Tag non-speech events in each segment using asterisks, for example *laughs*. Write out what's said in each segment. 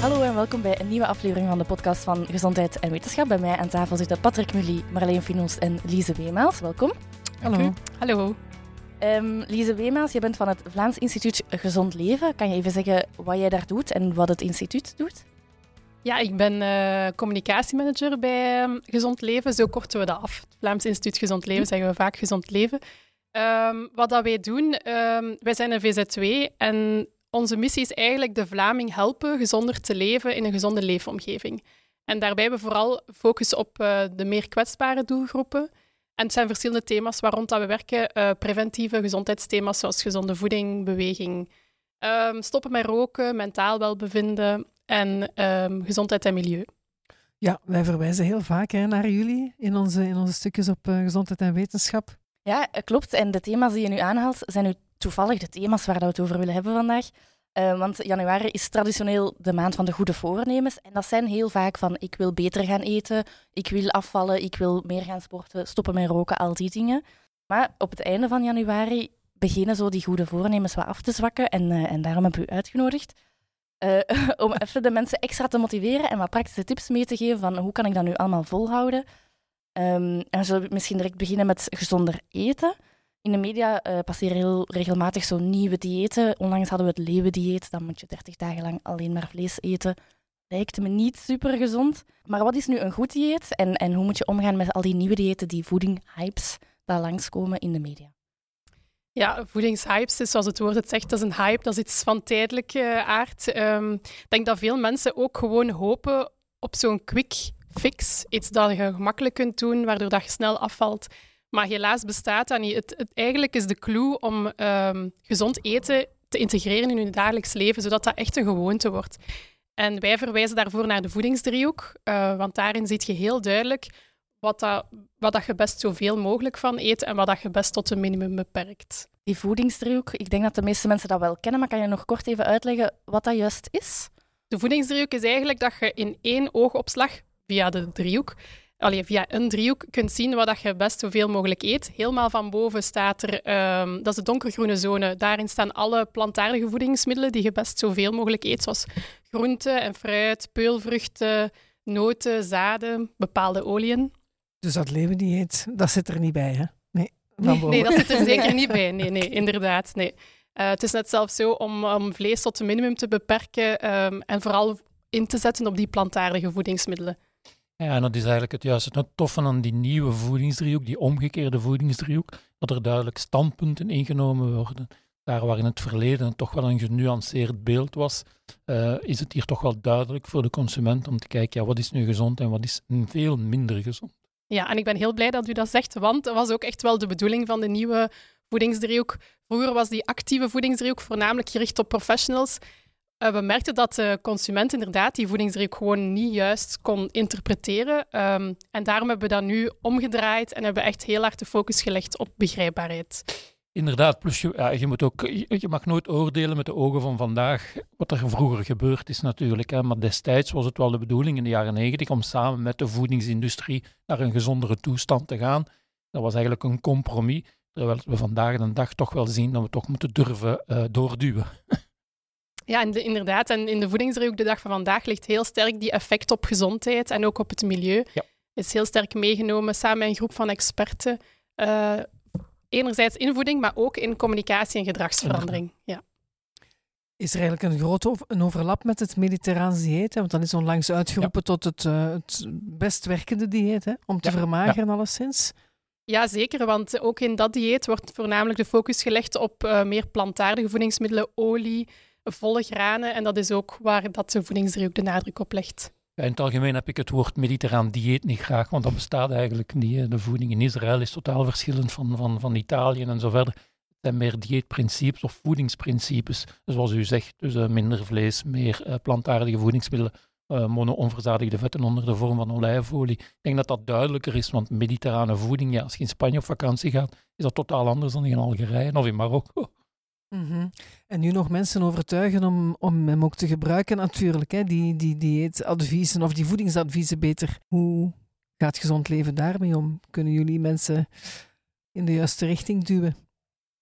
Hallo en welkom bij een nieuwe aflevering van de podcast van Gezondheid en Wetenschap. Bij mij aan tafel zitten Patrick Mully, Marleen Finos en Lise Weemaals. Welkom. Hallo. Hallo. Um, Lise Weemaals, je bent van het Vlaams Instituut Gezond Leven. Kan je even zeggen wat jij daar doet en wat het instituut doet? Ja, ik ben uh, communicatiemanager bij um, Gezond Leven. Zo korten we dat af. Het Vlaams Instituut Gezond Leven zeggen we vaak Gezond Leven. Um, wat dat wij doen, wij zijn een VZW en onze missie is eigenlijk de Vlaming helpen gezonder te leven in een gezonde leefomgeving. En daarbij hebben we vooral focus op uh, de meer kwetsbare doelgroepen. En het zijn verschillende thema's waar rond dat we werken. Uh, preventieve gezondheidsthema's zoals gezonde voeding, beweging, um, stoppen met roken, mentaal welbevinden en um, gezondheid en milieu. Ja, wij verwijzen heel vaak hè, naar jullie in onze, in onze stukjes op uh, gezondheid en wetenschap. Ja, klopt. En de thema's die je nu aanhaalt, zijn nu toevallig de thema's waar we het over willen hebben vandaag. Uh, want januari is traditioneel de maand van de goede voornemens. En dat zijn heel vaak van ik wil beter gaan eten, ik wil afvallen, ik wil meer gaan sporten, stoppen met roken, al die dingen. Maar op het einde van januari beginnen zo die goede voornemens wat af te zwakken. En, uh, en daarom hebben we u uitgenodigd. Uh, *laughs* om even de mensen extra te motiveren en wat praktische tips mee te geven van hoe kan ik dat nu allemaal volhouden. Um, en we zullen misschien direct beginnen met gezonder eten. In de media uh, passeren heel regelmatig zo nieuwe diëten. Onlangs hadden we het leeuwendieet. Dan moet je 30 dagen lang alleen maar vlees eten. Lijkt me niet super gezond. Maar wat is nu een goed dieet? En, en hoe moet je omgaan met al die nieuwe diëten, die voedinghypes, daar langskomen in de media? Ja, voedingshypes is zoals het woord het zegt, dat is een hype, dat is iets van tijdelijke uh, aard. Um, ik denk dat veel mensen ook gewoon hopen op zo'n quick fix. Iets dat je gemakkelijk kunt doen, waardoor dat je snel afvalt. Maar helaas bestaat dat niet. Het, het, eigenlijk is de clue om um, gezond eten te integreren in je dagelijks leven, zodat dat echt een gewoonte wordt. En wij verwijzen daarvoor naar de voedingsdriehoek, uh, want daarin zie je heel duidelijk wat, dat, wat dat je best zoveel mogelijk van eet en wat dat je best tot een minimum beperkt. Die voedingsdriehoek, ik denk dat de meeste mensen dat wel kennen, maar kan je nog kort even uitleggen wat dat juist is? De voedingsdriehoek is eigenlijk dat je in één oogopslag, via de driehoek, allee, via een driehoek kunt zien wat dat je best zoveel mogelijk eet. Helemaal van boven staat er, um, dat is de donkergroene zone. Daarin staan alle plantaardige voedingsmiddelen die je best zoveel mogelijk eet, zoals groenten en fruit, peulvruchten, noten, zaden, bepaalde oliën. Dus dat leeuwendieet, dat zit er niet bij, hè? Nee, nee, nee, dat zit er zeker *laughs* niet bij. Nee, nee inderdaad. Nee. Uh, het is net zelfs zo om, om vlees tot een minimum te beperken um, en vooral in te zetten op die plantaardige voedingsmiddelen. Ja, en dat is eigenlijk het juiste het toffe aan die nieuwe voedingsdriehoek, die omgekeerde voedingsdriehoek, dat er duidelijk standpunten ingenomen worden. Daar waar in het verleden toch wel een genuanceerd beeld was, uh, is het hier toch wel duidelijk voor de consument om te kijken, ja, wat is nu gezond en wat is veel minder gezond. Ja, en ik ben heel blij dat u dat zegt, want dat was ook echt wel de bedoeling van de nieuwe voedingsdriehoek. Vroeger was die actieve voedingsdriehoek voornamelijk gericht op professionals. Uh, we merkten dat de consument inderdaad die voedingsdriehoek gewoon niet juist kon interpreteren. Um, en daarom hebben we dat nu omgedraaid en hebben echt heel hard de focus gelegd op begrijpbaarheid. Inderdaad, plus je, ja, je, moet ook, je mag nooit oordelen met de ogen van vandaag wat er vroeger gebeurd is natuurlijk. Hè. Maar destijds was het wel de bedoeling in de jaren negentig om samen met de voedingsindustrie naar een gezondere toestand te gaan. Dat was eigenlijk een compromis, terwijl we vandaag de dag toch wel zien dat we toch moeten durven uh, doorduwen. *laughs* Ja, inderdaad. En in de voedingsdriehoek de dag van vandaag ligt heel sterk die effect op gezondheid en ook op het milieu. Ja. Is heel sterk meegenomen samen met een groep van experten. Uh, enerzijds in voeding, maar ook in communicatie en gedragsverandering. Ja. Is er eigenlijk een grote een overlap met het mediterraans dieet? Hè? Want dan is onlangs uitgeroepen ja. tot het, uh, het best werkende dieet, hè? om te ja. vermageren alleszins. Ja, zeker, want ook in dat dieet wordt voornamelijk de focus gelegd op uh, meer plantaardige voedingsmiddelen, olie, volle granen. En dat is ook waar dat de voedingsdriehoek de nadruk op legt. In het algemeen heb ik het woord mediterraan dieet niet graag, want dat bestaat eigenlijk niet. De voeding in Israël is totaal verschillend van, van, van Italië en zo verder. Het zijn meer dieetprincipes of voedingsprincipes, zoals u zegt. Dus uh, minder vlees, meer uh, plantaardige voedingsmiddelen, uh, mono-onverzadigde vetten onder de vorm van olijfolie. Ik denk dat dat duidelijker is, want mediterrane voeding, ja, als je in Spanje op vakantie gaat, is dat totaal anders dan in Algerije of in Marokko. Mm -hmm. En nu nog mensen overtuigen om, om hem ook te gebruiken, natuurlijk. Hè? Die, die dieetadviezen of die voedingsadviezen beter. Hoe gaat gezond leven daarmee om? Kunnen jullie mensen in de juiste richting duwen?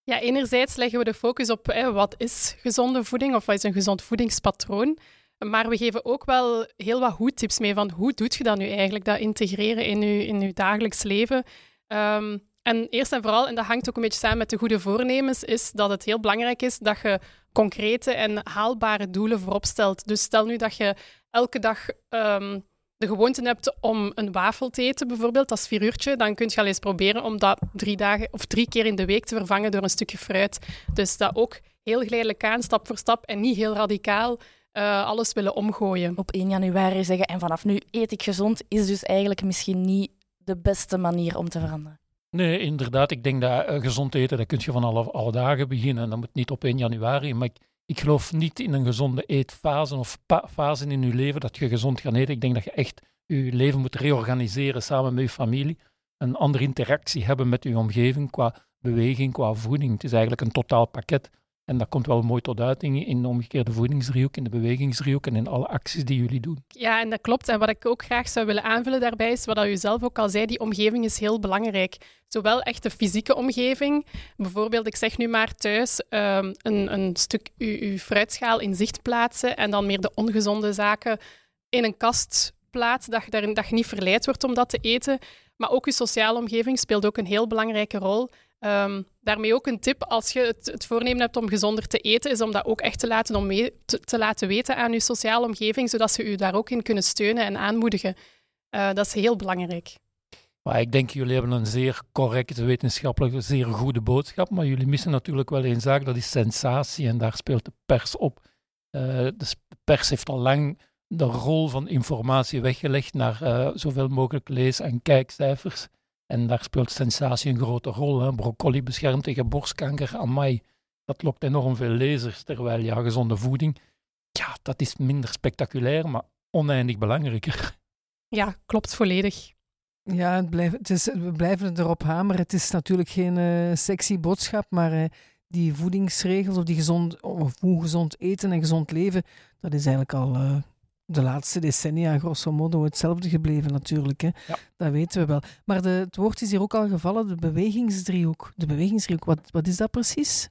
Ja, enerzijds leggen we de focus op hè, wat is gezonde voeding of wat is een gezond voedingspatroon. Maar we geven ook wel heel wat goed tips mee van hoe doet je dat nu eigenlijk, dat integreren in je, in je dagelijks leven. Um, en eerst en vooral, en dat hangt ook een beetje samen met de goede voornemens, is dat het heel belangrijk is dat je concrete en haalbare doelen voorop stelt. Dus stel nu dat je elke dag um, de gewoonte hebt om een wafel te eten, bijvoorbeeld, als vier uurtje, dan kun je al eens proberen om dat drie, dagen, of drie keer in de week te vervangen door een stukje fruit. Dus dat ook heel geleidelijk aan, stap voor stap, en niet heel radicaal uh, alles willen omgooien. Op 1 januari zeggen, en vanaf nu eet ik gezond, is dus eigenlijk misschien niet de beste manier om te veranderen. Nee, inderdaad. Ik denk dat uh, gezond eten, dat kun je van alle, alle dagen beginnen. Dat moet niet op 1 januari. Maar ik, ik geloof niet in een gezonde eetfase of fase in je leven dat je gezond gaat eten. Ik denk dat je echt je leven moet reorganiseren samen met je familie. Een andere interactie hebben met je omgeving qua beweging, qua voeding. Het is eigenlijk een totaal pakket. En dat komt wel mooi tot uiting in de omgekeerde voedingsdriehoek, in de bewegingsdriehoek en in alle acties die jullie doen. Ja, en dat klopt. En wat ik ook graag zou willen aanvullen daarbij is, wat u zelf ook al zei, die omgeving is heel belangrijk. Zowel echt de fysieke omgeving, bijvoorbeeld, ik zeg nu maar thuis, um, een, een stuk uw, fruitschaal in zicht plaatsen en dan meer de ongezonde zaken in een kast plaatsen, dat je, daarin, dat je niet verleid wordt om dat te eten. Maar ook uw sociale omgeving speelt ook een heel belangrijke rol. Um, daarmee ook een tip als je het, het, voornemen hebt om gezonder te eten, is om dat ook echt te laten, om mee, te, laten weten aan je sociale omgeving, zodat ze u daar ook in kunnen steunen en aanmoedigen. Uh, dat is heel belangrijk. Maar ik denk, jullie hebben een zeer correcte, wetenschappelijke, zeer goede boodschap, maar jullie missen natuurlijk wel één zaak, dat is sensatie, en daar speelt de pers op. Uh, de pers heeft al lang de rol van informatie weggelegd naar uh, zoveel mogelijk lees- en kijkcijfers. En daar speelt sensatie een grote rol. Hè. Broccoli beschermt tegen borstkanker. Amai, dat lokt enorm veel lezers. Terwijl ja, gezonde voeding, ja, dat is minder spectaculair, maar oneindig belangrijker. Ja, klopt volledig. Ja, het blijft, het is, we blijven erop hameren. Het is natuurlijk geen uh, sexy boodschap, maar uh, die voedingsregels of die gezond, of hoe gezond eten en gezond leven, dat is eigenlijk al uh, de laatste decennia grosso modo hetzelfde gebleven natuurlijk. Hè. Ja. Dat weten we wel. Maar de, het woord is hier ook al gevallen, de bewegingsdriehoek. De bewegingsdriehoek, wat, wat is dat precies?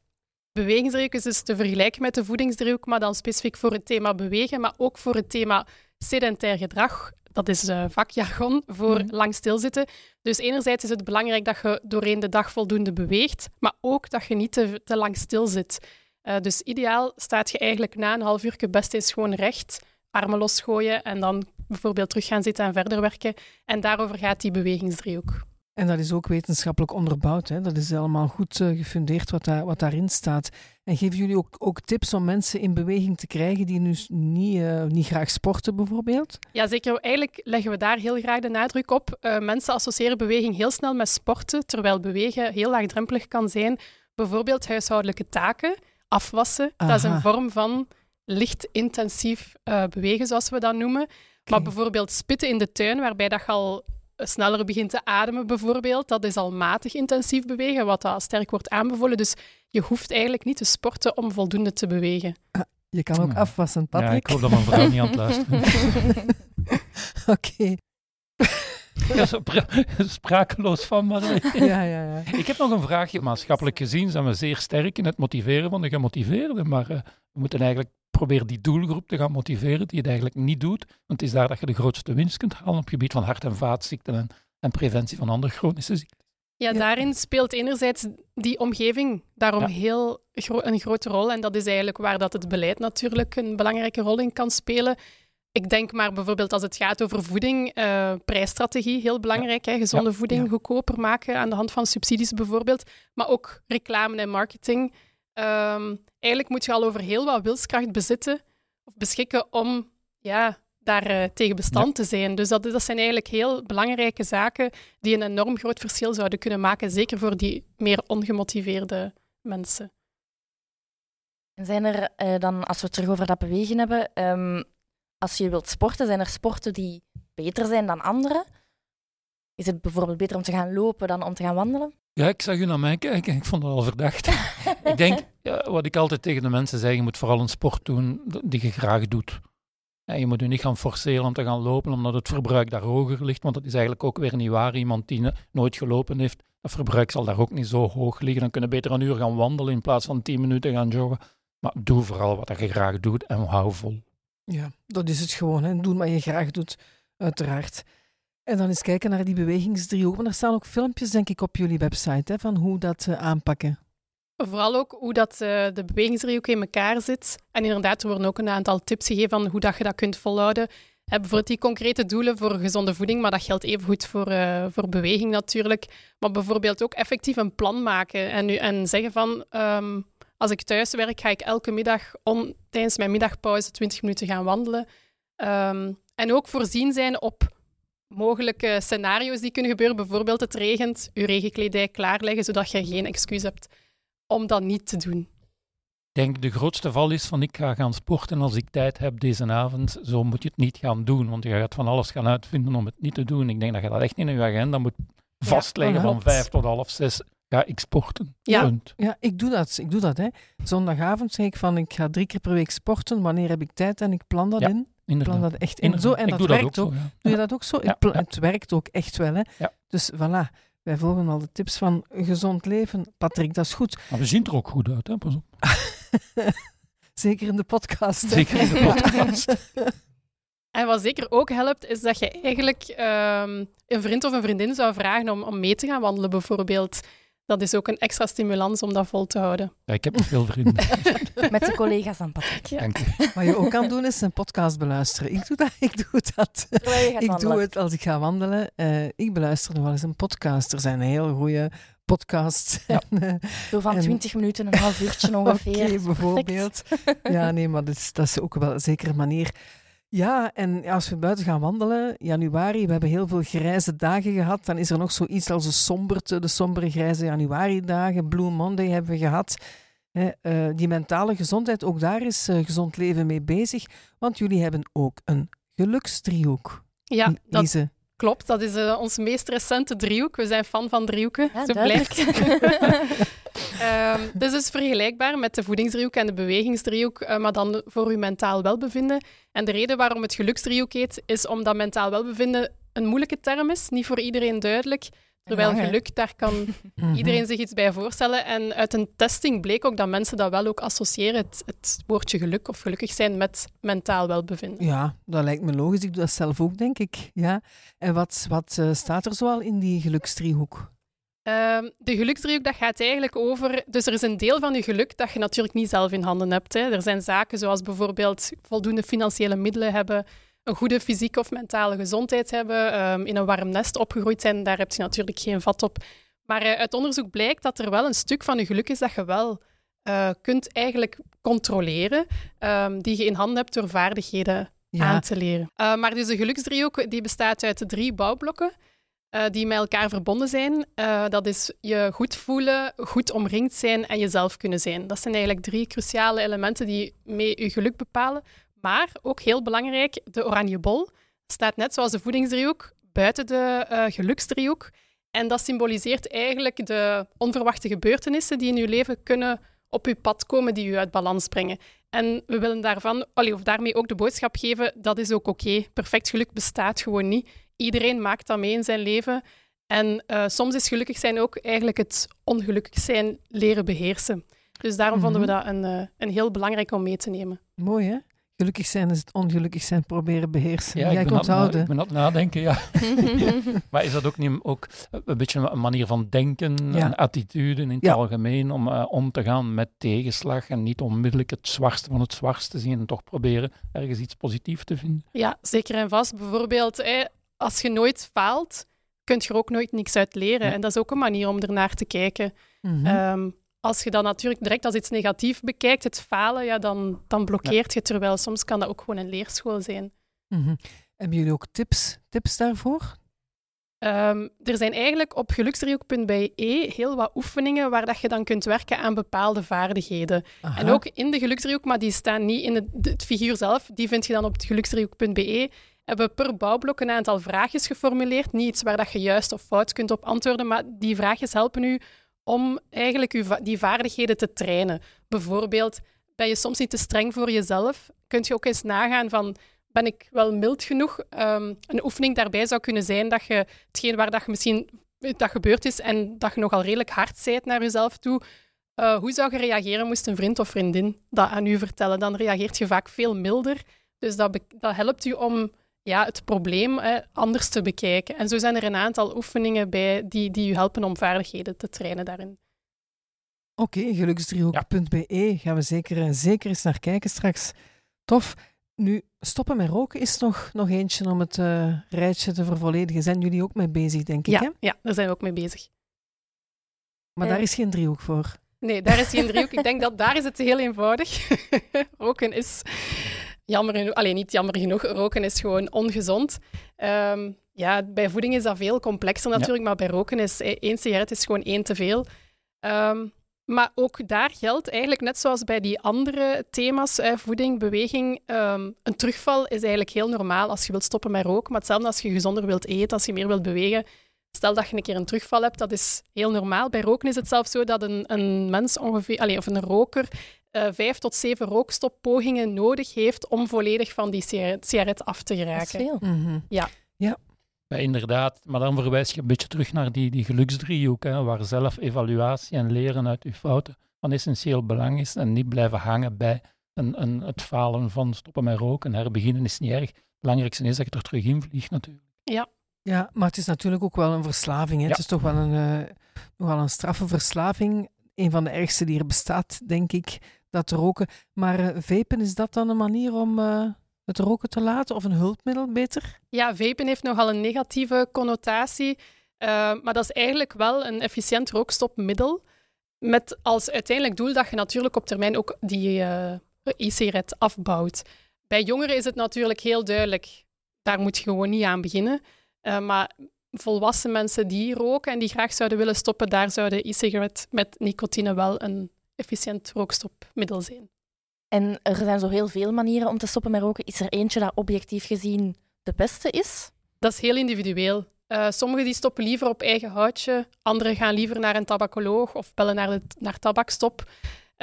Bewegingsdriehoek is dus te vergelijken met de voedingsdriehoek, maar dan specifiek voor het thema bewegen, maar ook voor het thema sedentair gedrag. Dat is uh, vakjargon voor mm. lang stilzitten. Dus enerzijds is het belangrijk dat je doorheen de dag voldoende beweegt, maar ook dat je niet te, te lang stil zit. Uh, dus ideaal staat je eigenlijk na een half uur best eens gewoon recht armen losgooien en dan bijvoorbeeld terug gaan zitten en verder werken. En daarover gaat die bewegingsdriehoek. En dat is ook wetenschappelijk onderbouwd. Hè? Dat is allemaal goed uh, gefundeerd wat, daar, wat daarin staat. En geven jullie ook, ook tips om mensen in beweging te krijgen die nu niet, uh, niet graag sporten, bijvoorbeeld? Ja, zeker. Eigenlijk leggen we daar heel graag de nadruk op. Uh, mensen associëren beweging heel snel met sporten, terwijl bewegen heel laagdrempelig kan zijn. Bijvoorbeeld huishoudelijke taken, afwassen. Aha. Dat is een vorm van licht intensief uh, bewegen, zoals we dat noemen. Okay. Maar bijvoorbeeld spitten in de tuin, waarbij dat je al sneller begint te ademen, bijvoorbeeld, dat is al matig intensief bewegen, wat dat sterk wordt aanbevolen. Dus je hoeft eigenlijk niet te sporten om voldoende te bewegen. Ah, je kan ook afwassen, Patrick. Ja, ik hoop dat mijn vrouw niet aan het luisteren *laughs* Oké. Okay. *laughs* Ja, sprakeloos van, maar... *laughs* Ja, ja, ja. Ik heb nog een vraagje. Maatschappelijk gezien zijn we zeer sterk in het motiveren van de gemotiveerden, maar uh, we moeten eigenlijk proberen die doelgroep te gaan motiveren die het eigenlijk niet doet, want het is daar dat je de grootste winst kunt halen op het gebied van hart- en vaatziekten en, en preventie van andere chronische ziekten. Ja, daarin speelt enerzijds die omgeving daarom ja. heel gro een grote rol. En dat is eigenlijk waar dat het beleid natuurlijk een belangrijke rol in kan spelen. Ik denk maar bijvoorbeeld als het gaat over voeding, uh, prijsstrategie, heel belangrijk. Ja. Hè? Gezonde ja. voeding goedkoper maken aan de hand van subsidies bijvoorbeeld. Maar ook reclame en marketing. Um, eigenlijk moet je al over heel wat wilskracht bezitten of beschikken om ja, daar uh, tegen bestand ja. te zijn. Dus dat, dat zijn eigenlijk heel belangrijke zaken die een enorm groot verschil zouden kunnen maken, zeker voor die meer ongemotiveerde mensen. En zijn er uh, dan, als we het terug over dat bewegen hebben, um, als je wilt sporten, zijn er sporten die beter zijn dan andere? Is het bijvoorbeeld beter om te gaan lopen dan om te gaan wandelen? Ja, ik zag u naar mij kijken. Ik vond het al verdacht. *laughs* ik denk, ja, wat ik altijd tegen de mensen zeg, je moet vooral een sport doen die je graag doet. En je moet je niet gaan forceren om te gaan lopen, omdat het verbruik daar hoger ligt. Want dat is eigenlijk ook weer niet waar. Iemand die nooit gelopen heeft, dat verbruik zal daar ook niet zo hoog liggen. Dan kunnen beter een uur gaan wandelen in plaats van tien minuten gaan joggen. Maar doe vooral wat je graag doet en hou vol. Ja, dat is het gewoon. Hè. Doen wat je graag doet, uiteraard. En dan eens kijken naar die bewegingsdriehoek. Maar er staan ook filmpjes, denk ik, op jullie website hè, van hoe dat uh, aanpakken. Vooral ook hoe dat, uh, de bewegingsdriehoek in elkaar zit. En inderdaad, er worden ook een aantal tips gegeven van hoe dat je dat kunt volhouden. Heb bijvoorbeeld die concrete doelen voor gezonde voeding, maar dat geldt evengoed voor, uh, voor beweging natuurlijk. Maar bijvoorbeeld ook effectief een plan maken en, nu, en zeggen van... Um, als ik thuis werk, ga ik elke middag om, tijdens mijn middagpauze 20 minuten gaan wandelen. Um, en ook voorzien zijn op mogelijke scenario's die kunnen gebeuren. Bijvoorbeeld het regent, je regenkledij klaarleggen, zodat je geen excuus hebt om dat niet te doen. Ik denk de grootste val is van ik ga gaan sporten als ik tijd heb deze avond. Zo moet je het niet gaan doen, want je gaat van alles gaan uitvinden om het niet te doen. Ik denk dat je dat echt in je agenda moet vastleggen ja, van vijf tot half zes ga ik sporten. Ja, ja ik doe dat. Ik doe dat hè. Zondagavond zeg ik van ik ga drie keer per week sporten. Wanneer heb ik tijd en ik plan dat in. Ik plan dat echt in. Zo, en dat werkt dat ook. ook. Zo, ja. Doe je dat ook zo? Het werkt ook echt wel. Hè. Dus voilà. Wij volgen al de tips van gezond leven. Patrick, dat is goed. Maar we zien er ook goed uit, hè? Pas op. *laughs* Zeker in de podcast. Zeker in de podcast. *laughs* En wat zeker ook helpt, is dat je eigenlijk um, een vriend of een vriendin zou vragen om, om mee te gaan wandelen, bijvoorbeeld dat is ook een extra stimulans om dat vol te houden. Ja, ik heb veel vrienden. *laughs* Met de collega's aan Patrick. Ja. Dank Wat je ook kan doen, is een podcast beluisteren. Ik doe dat. Ik doe dat. Ik doe het als ik ga wandelen. Uh, ik beluister nog wel eens een podcast. Er zijn heel goede podcasts. Ja. *laughs* En, uh, Zo van en... 20 minuten, een half uurtje *laughs* ongeveer. okay, bijvoorbeeld. Ja, nee, maar dat is, dat is ook wel een zekere manier ja, en als we buiten gaan wandelen, januari, we hebben heel veel grijze dagen gehad. Dan is er nog zoiets als de somberte, de sombere grijze januari-dagen. Blue Monday hebben we gehad. uh, die mentale gezondheid, ook daar is uh, Gezond Leven mee bezig. Want jullie hebben ook een geluksdriehoek. Ja, dat klopt. Dat is uh, ons meest recente driehoek. We zijn fan van driehoeken, ja, zo blijkt. *laughs* um, dus is vergelijkbaar met de voedingsdriehoek en de bewegingsdriehoek, uh, maar dan voor uw mentaal welbevinden. En de reden waarom het geluksdriehoek heet, is omdat mentaal welbevinden een moeilijke term is, niet voor iedereen duidelijk. Terwijl geluk, daar kan *laughs* iedereen zich iets bij voorstellen. En uit een testing bleek ook dat mensen dat wel ook associëren, het, het woordje geluk of gelukkig zijn, met mentaal welbevinden. Ja, dat lijkt me logisch. Ik doe dat zelf ook, denk ik. Ja. En wat, wat uh, staat er zoal in die geluksdriehoek? Uh, de geluksdriehoek dat gaat eigenlijk over... Dus er is een deel van je geluk dat je natuurlijk niet zelf in handen hebt. Hè. Er zijn zaken zoals bijvoorbeeld voldoende financiële middelen hebben, een goede fysieke of mentale gezondheid hebben, um, in een warm nest opgegroeid zijn. Daar heb je natuurlijk geen vat op. Maar uh, uit onderzoek blijkt dat er wel een stuk van je geluk is dat je wel uh, kunt eigenlijk controleren, um, die je in handen hebt door vaardigheden ja. aan te leren. Uh, maar dus de geluksdriehoek die bestaat uit drie bouwblokken. Uh, die met elkaar verbonden zijn. Uh, dat is je goed voelen, goed omringd zijn en jezelf kunnen zijn. Dat zijn eigenlijk drie cruciale elementen die mee je geluk bepalen. Maar ook heel belangrijk, de oranje bol staat net zoals de voedingsdriehoek buiten de uh, geluksdriehoek. En dat symboliseert eigenlijk de onverwachte gebeurtenissen die in je leven kunnen op je pad komen, die je uit balans brengen. En we willen daarvan, of daarmee ook de boodschap geven, dat is ook oké. Perfect geluk bestaat gewoon niet. Iedereen maakt dat mee in zijn leven. En uh, soms is gelukkig zijn ook eigenlijk het ongelukkig zijn leren beheersen. Dus daarom vonden we mhm. dat een, uh, een heel belangrijk om mee te nemen. Mooi hè? Gelukkig zijn is het ongelukkig zijn proberen beheersen. Ja, Jij ik onthouden. ik ben aan het nadenken, ja. *laughs* *laughs* maar is dat ook niet ook een beetje een manier van denken ja. en attitude in het ja. algemeen om uh, om te gaan met tegenslag en niet onmiddellijk het zwartste van het zwartste zien en toch proberen ergens iets positiefs te vinden? Ja, zeker en vast. Bijvoorbeeld, als je nooit faalt, kun je er ook nooit niks uit leren. En dat is ook een manier om ernaar te kijken. Mm -hmm. als je dat natuurlijk direct als iets negatiefs bekijkt, het falen, ja, dan, dan blokkeert je. Terwijl soms kan dat ook gewoon een leerschool zijn. Mm -hmm. Hebben jullie ook tips, tips daarvoor? Um, er zijn eigenlijk op geluksdriehoek.be heel wat oefeningen waar dat je dan kunt werken aan bepaalde vaardigheden. Aha. En ook in de geluksdriehoek, maar die staan niet in het, het figuur zelf, die vind je dan op geluksdriehoek.be hebben per bouwblok een aantal vraagjes geformuleerd. Niet iets waar dat je juist of fout kunt op antwoorden, maar die vraagjes helpen u om eigenlijk uw die vaardigheden te trainen. Bijvoorbeeld, ben je soms niet te streng voor jezelf? Kunt je ook eens nagaan van, ben ik wel mild genoeg? Um, een oefening daarbij zou kunnen zijn dat je hetgeen waar dat je misschien dat gebeurd is en dat je nogal redelijk hard zijt naar jezelf toe, uh, hoe zou je reageren moest een vriend of vriendin dat aan u vertellen? Dan reageert je vaak veel milder Dus dat, dat helpt u om ja, het probleem hè, anders te bekijken. En zo zijn er een aantal oefeningen bij die, die u helpen om vaardigheden te trainen daarin. Oké, okay, geluksdriehoek.be gaan we zeker, zeker eens naar kijken straks. Tof. Nu, stoppen met roken is nog, nog eentje om het uh, rijtje te vervolledigen. Zijn jullie ook mee bezig, denk ik? Ja, hè? ja daar zijn we ook mee bezig. Maar daar is geen driehoek voor. Nee, daar is geen driehoek. ik denk dat daar is het heel eenvoudig. *laughs* roken is jammer genoeg, alleen niet jammer genoeg, roken is gewoon ongezond. Um, ja, bij voeding is dat veel complexer natuurlijk, maar bij roken is één sigaret is gewoon één te veel. Um, maar ook daar geldt eigenlijk, net zoals bij die andere thema's, voeding, beweging, um, een terugval is eigenlijk heel normaal als je wilt stoppen met roken. Maar hetzelfde als je gezonder wilt eten, als je meer wilt bewegen. Stel dat je een keer een terugval hebt, dat is heel normaal. Bij roken is het zelfs zo dat een, een mens ongeveer, allez, of een roker, uh, vijf tot zeven rookstoppogingen nodig heeft om volledig van die sigaret af te geraken. Dat is veel. Mm -hmm. Ja. ja. Ja, inderdaad, maar dan verwijs je een beetje terug naar die, die geluksdriehoek, hè, waar zelf evaluatie en leren uit je fouten van essentieel belang is en niet blijven hangen bij een, een, het falen van stoppen met roken. Herbeginnen is niet erg. Het belangrijkste is dat je er terug in vliegt natuurlijk. Ja. Ja, maar het is natuurlijk ook wel een verslaving. Hè? Ja. Het is toch wel een, uh, nogal een straffe verslaving. Een van de ergste die er bestaat, denk ik, dat roken. Maar uh, vapen, is dat dan een manier om... Uh het roken te laten of een hulpmiddel beter? Ja, vapen heeft nogal een negatieve connotatie, uh, maar dat is eigenlijk wel een efficiënt rookstopmiddel. Met als uiteindelijk doel dat je natuurlijk op termijn ook die e-sigaret afbouwt. Bij jongeren is het natuurlijk heel duidelijk, daar moet je gewoon niet aan beginnen. Maar volwassen mensen die roken en die graag zouden willen stoppen, daar zou de e-sigaret met nicotine wel een efficiënt rookstopmiddel zijn. En er zijn zo heel veel manieren om te stoppen met roken. Is er eentje dat objectief gezien de beste is? Dat is heel individueel. Uh, sommigen die stoppen liever op eigen houtje, anderen gaan liever naar een tabacoloog of bellen naar, de, naar tabakstop.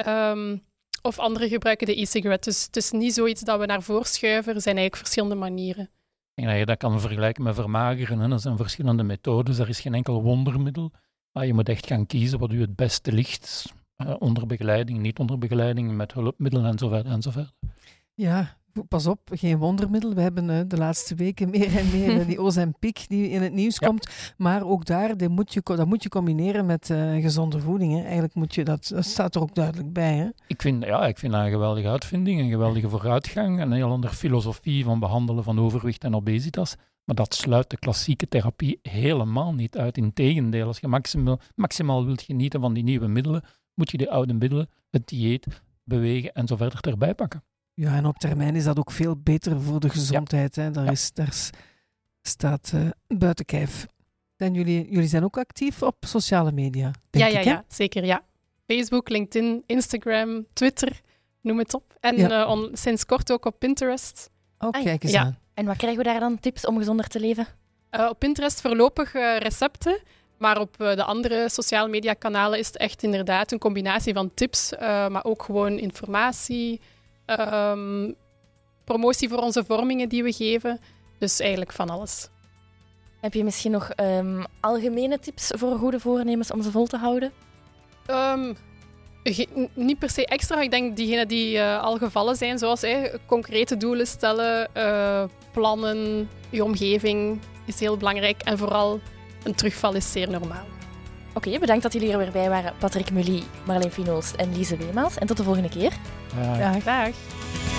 Um, of anderen gebruiken de e-cigarette. Dus het is niet zoiets dat we naar voren schuiven. Er zijn eigenlijk verschillende manieren. Ik denk dat je dat kan vergelijken met vermageren. Hè. Dat zijn verschillende methodes. Er is geen enkel wondermiddel. Maar je moet echt gaan kiezen wat u het beste ligt. Uh, onder begeleiding, niet onder begeleiding, met hulpmiddelen en zo verder en zo verder. Ja, pas op, geen wondermiddel. We hebben uh, de laatste weken meer en meer uh, die *laughs* Ozempic die in het nieuws ja. komt. Maar ook daar, die moet je, dat moet je combineren met gezonde voeding. Hè. Eigenlijk moet je dat, dat staat er ook duidelijk bij. Hè. Ik, vind, ja, ik vind dat een geweldige uitvinding, een geweldige vooruitgang. Een heel andere filosofie van behandelen van overwicht en obesitas. Maar dat sluit de klassieke therapie helemaal niet uit. Integendeel, als je maximaal, maximaal wilt genieten van die nieuwe middelen, moet je de oude middelen, het dieet, bewegen en zo verder erbij pakken. Ja, en op termijn is dat ook veel beter voor de gezondheid. Ja. Hè? Daar, ja. is, daar staat uh, buiten kijf. En jullie, jullie zijn ook actief op sociale media, denk ja, ja, ik, ja, zeker, ja. Facebook, LinkedIn, Instagram, Twitter, noem het op. En ja. uh, on, sinds kort ook op Pinterest. Oh, kijk eens aan. En wat krijgen we daar dan? Tips om gezonder te leven? Uh, op Pinterest voorlopig recepten. Maar op de andere sociale media kanalen is het echt inderdaad een combinatie van tips, uh, maar ook gewoon informatie, um, promotie voor onze vormingen die we geven. Dus eigenlijk van alles. Heb je misschien nog um, algemene tips voor goede voornemens om ze vol te houden? Um, niet per se extra. Ik denk diegenen die uh, al gevallen zijn, zoals hey, concrete doelen stellen, uh, plannen, je omgeving is heel belangrijk. En vooral een terugval is zeer normaal. Oké, okay, bedankt dat jullie er weer bij waren. Patrick Mully, Marleen Finoost en Lise Weemaals. En tot de volgende keer. Dag. Dag.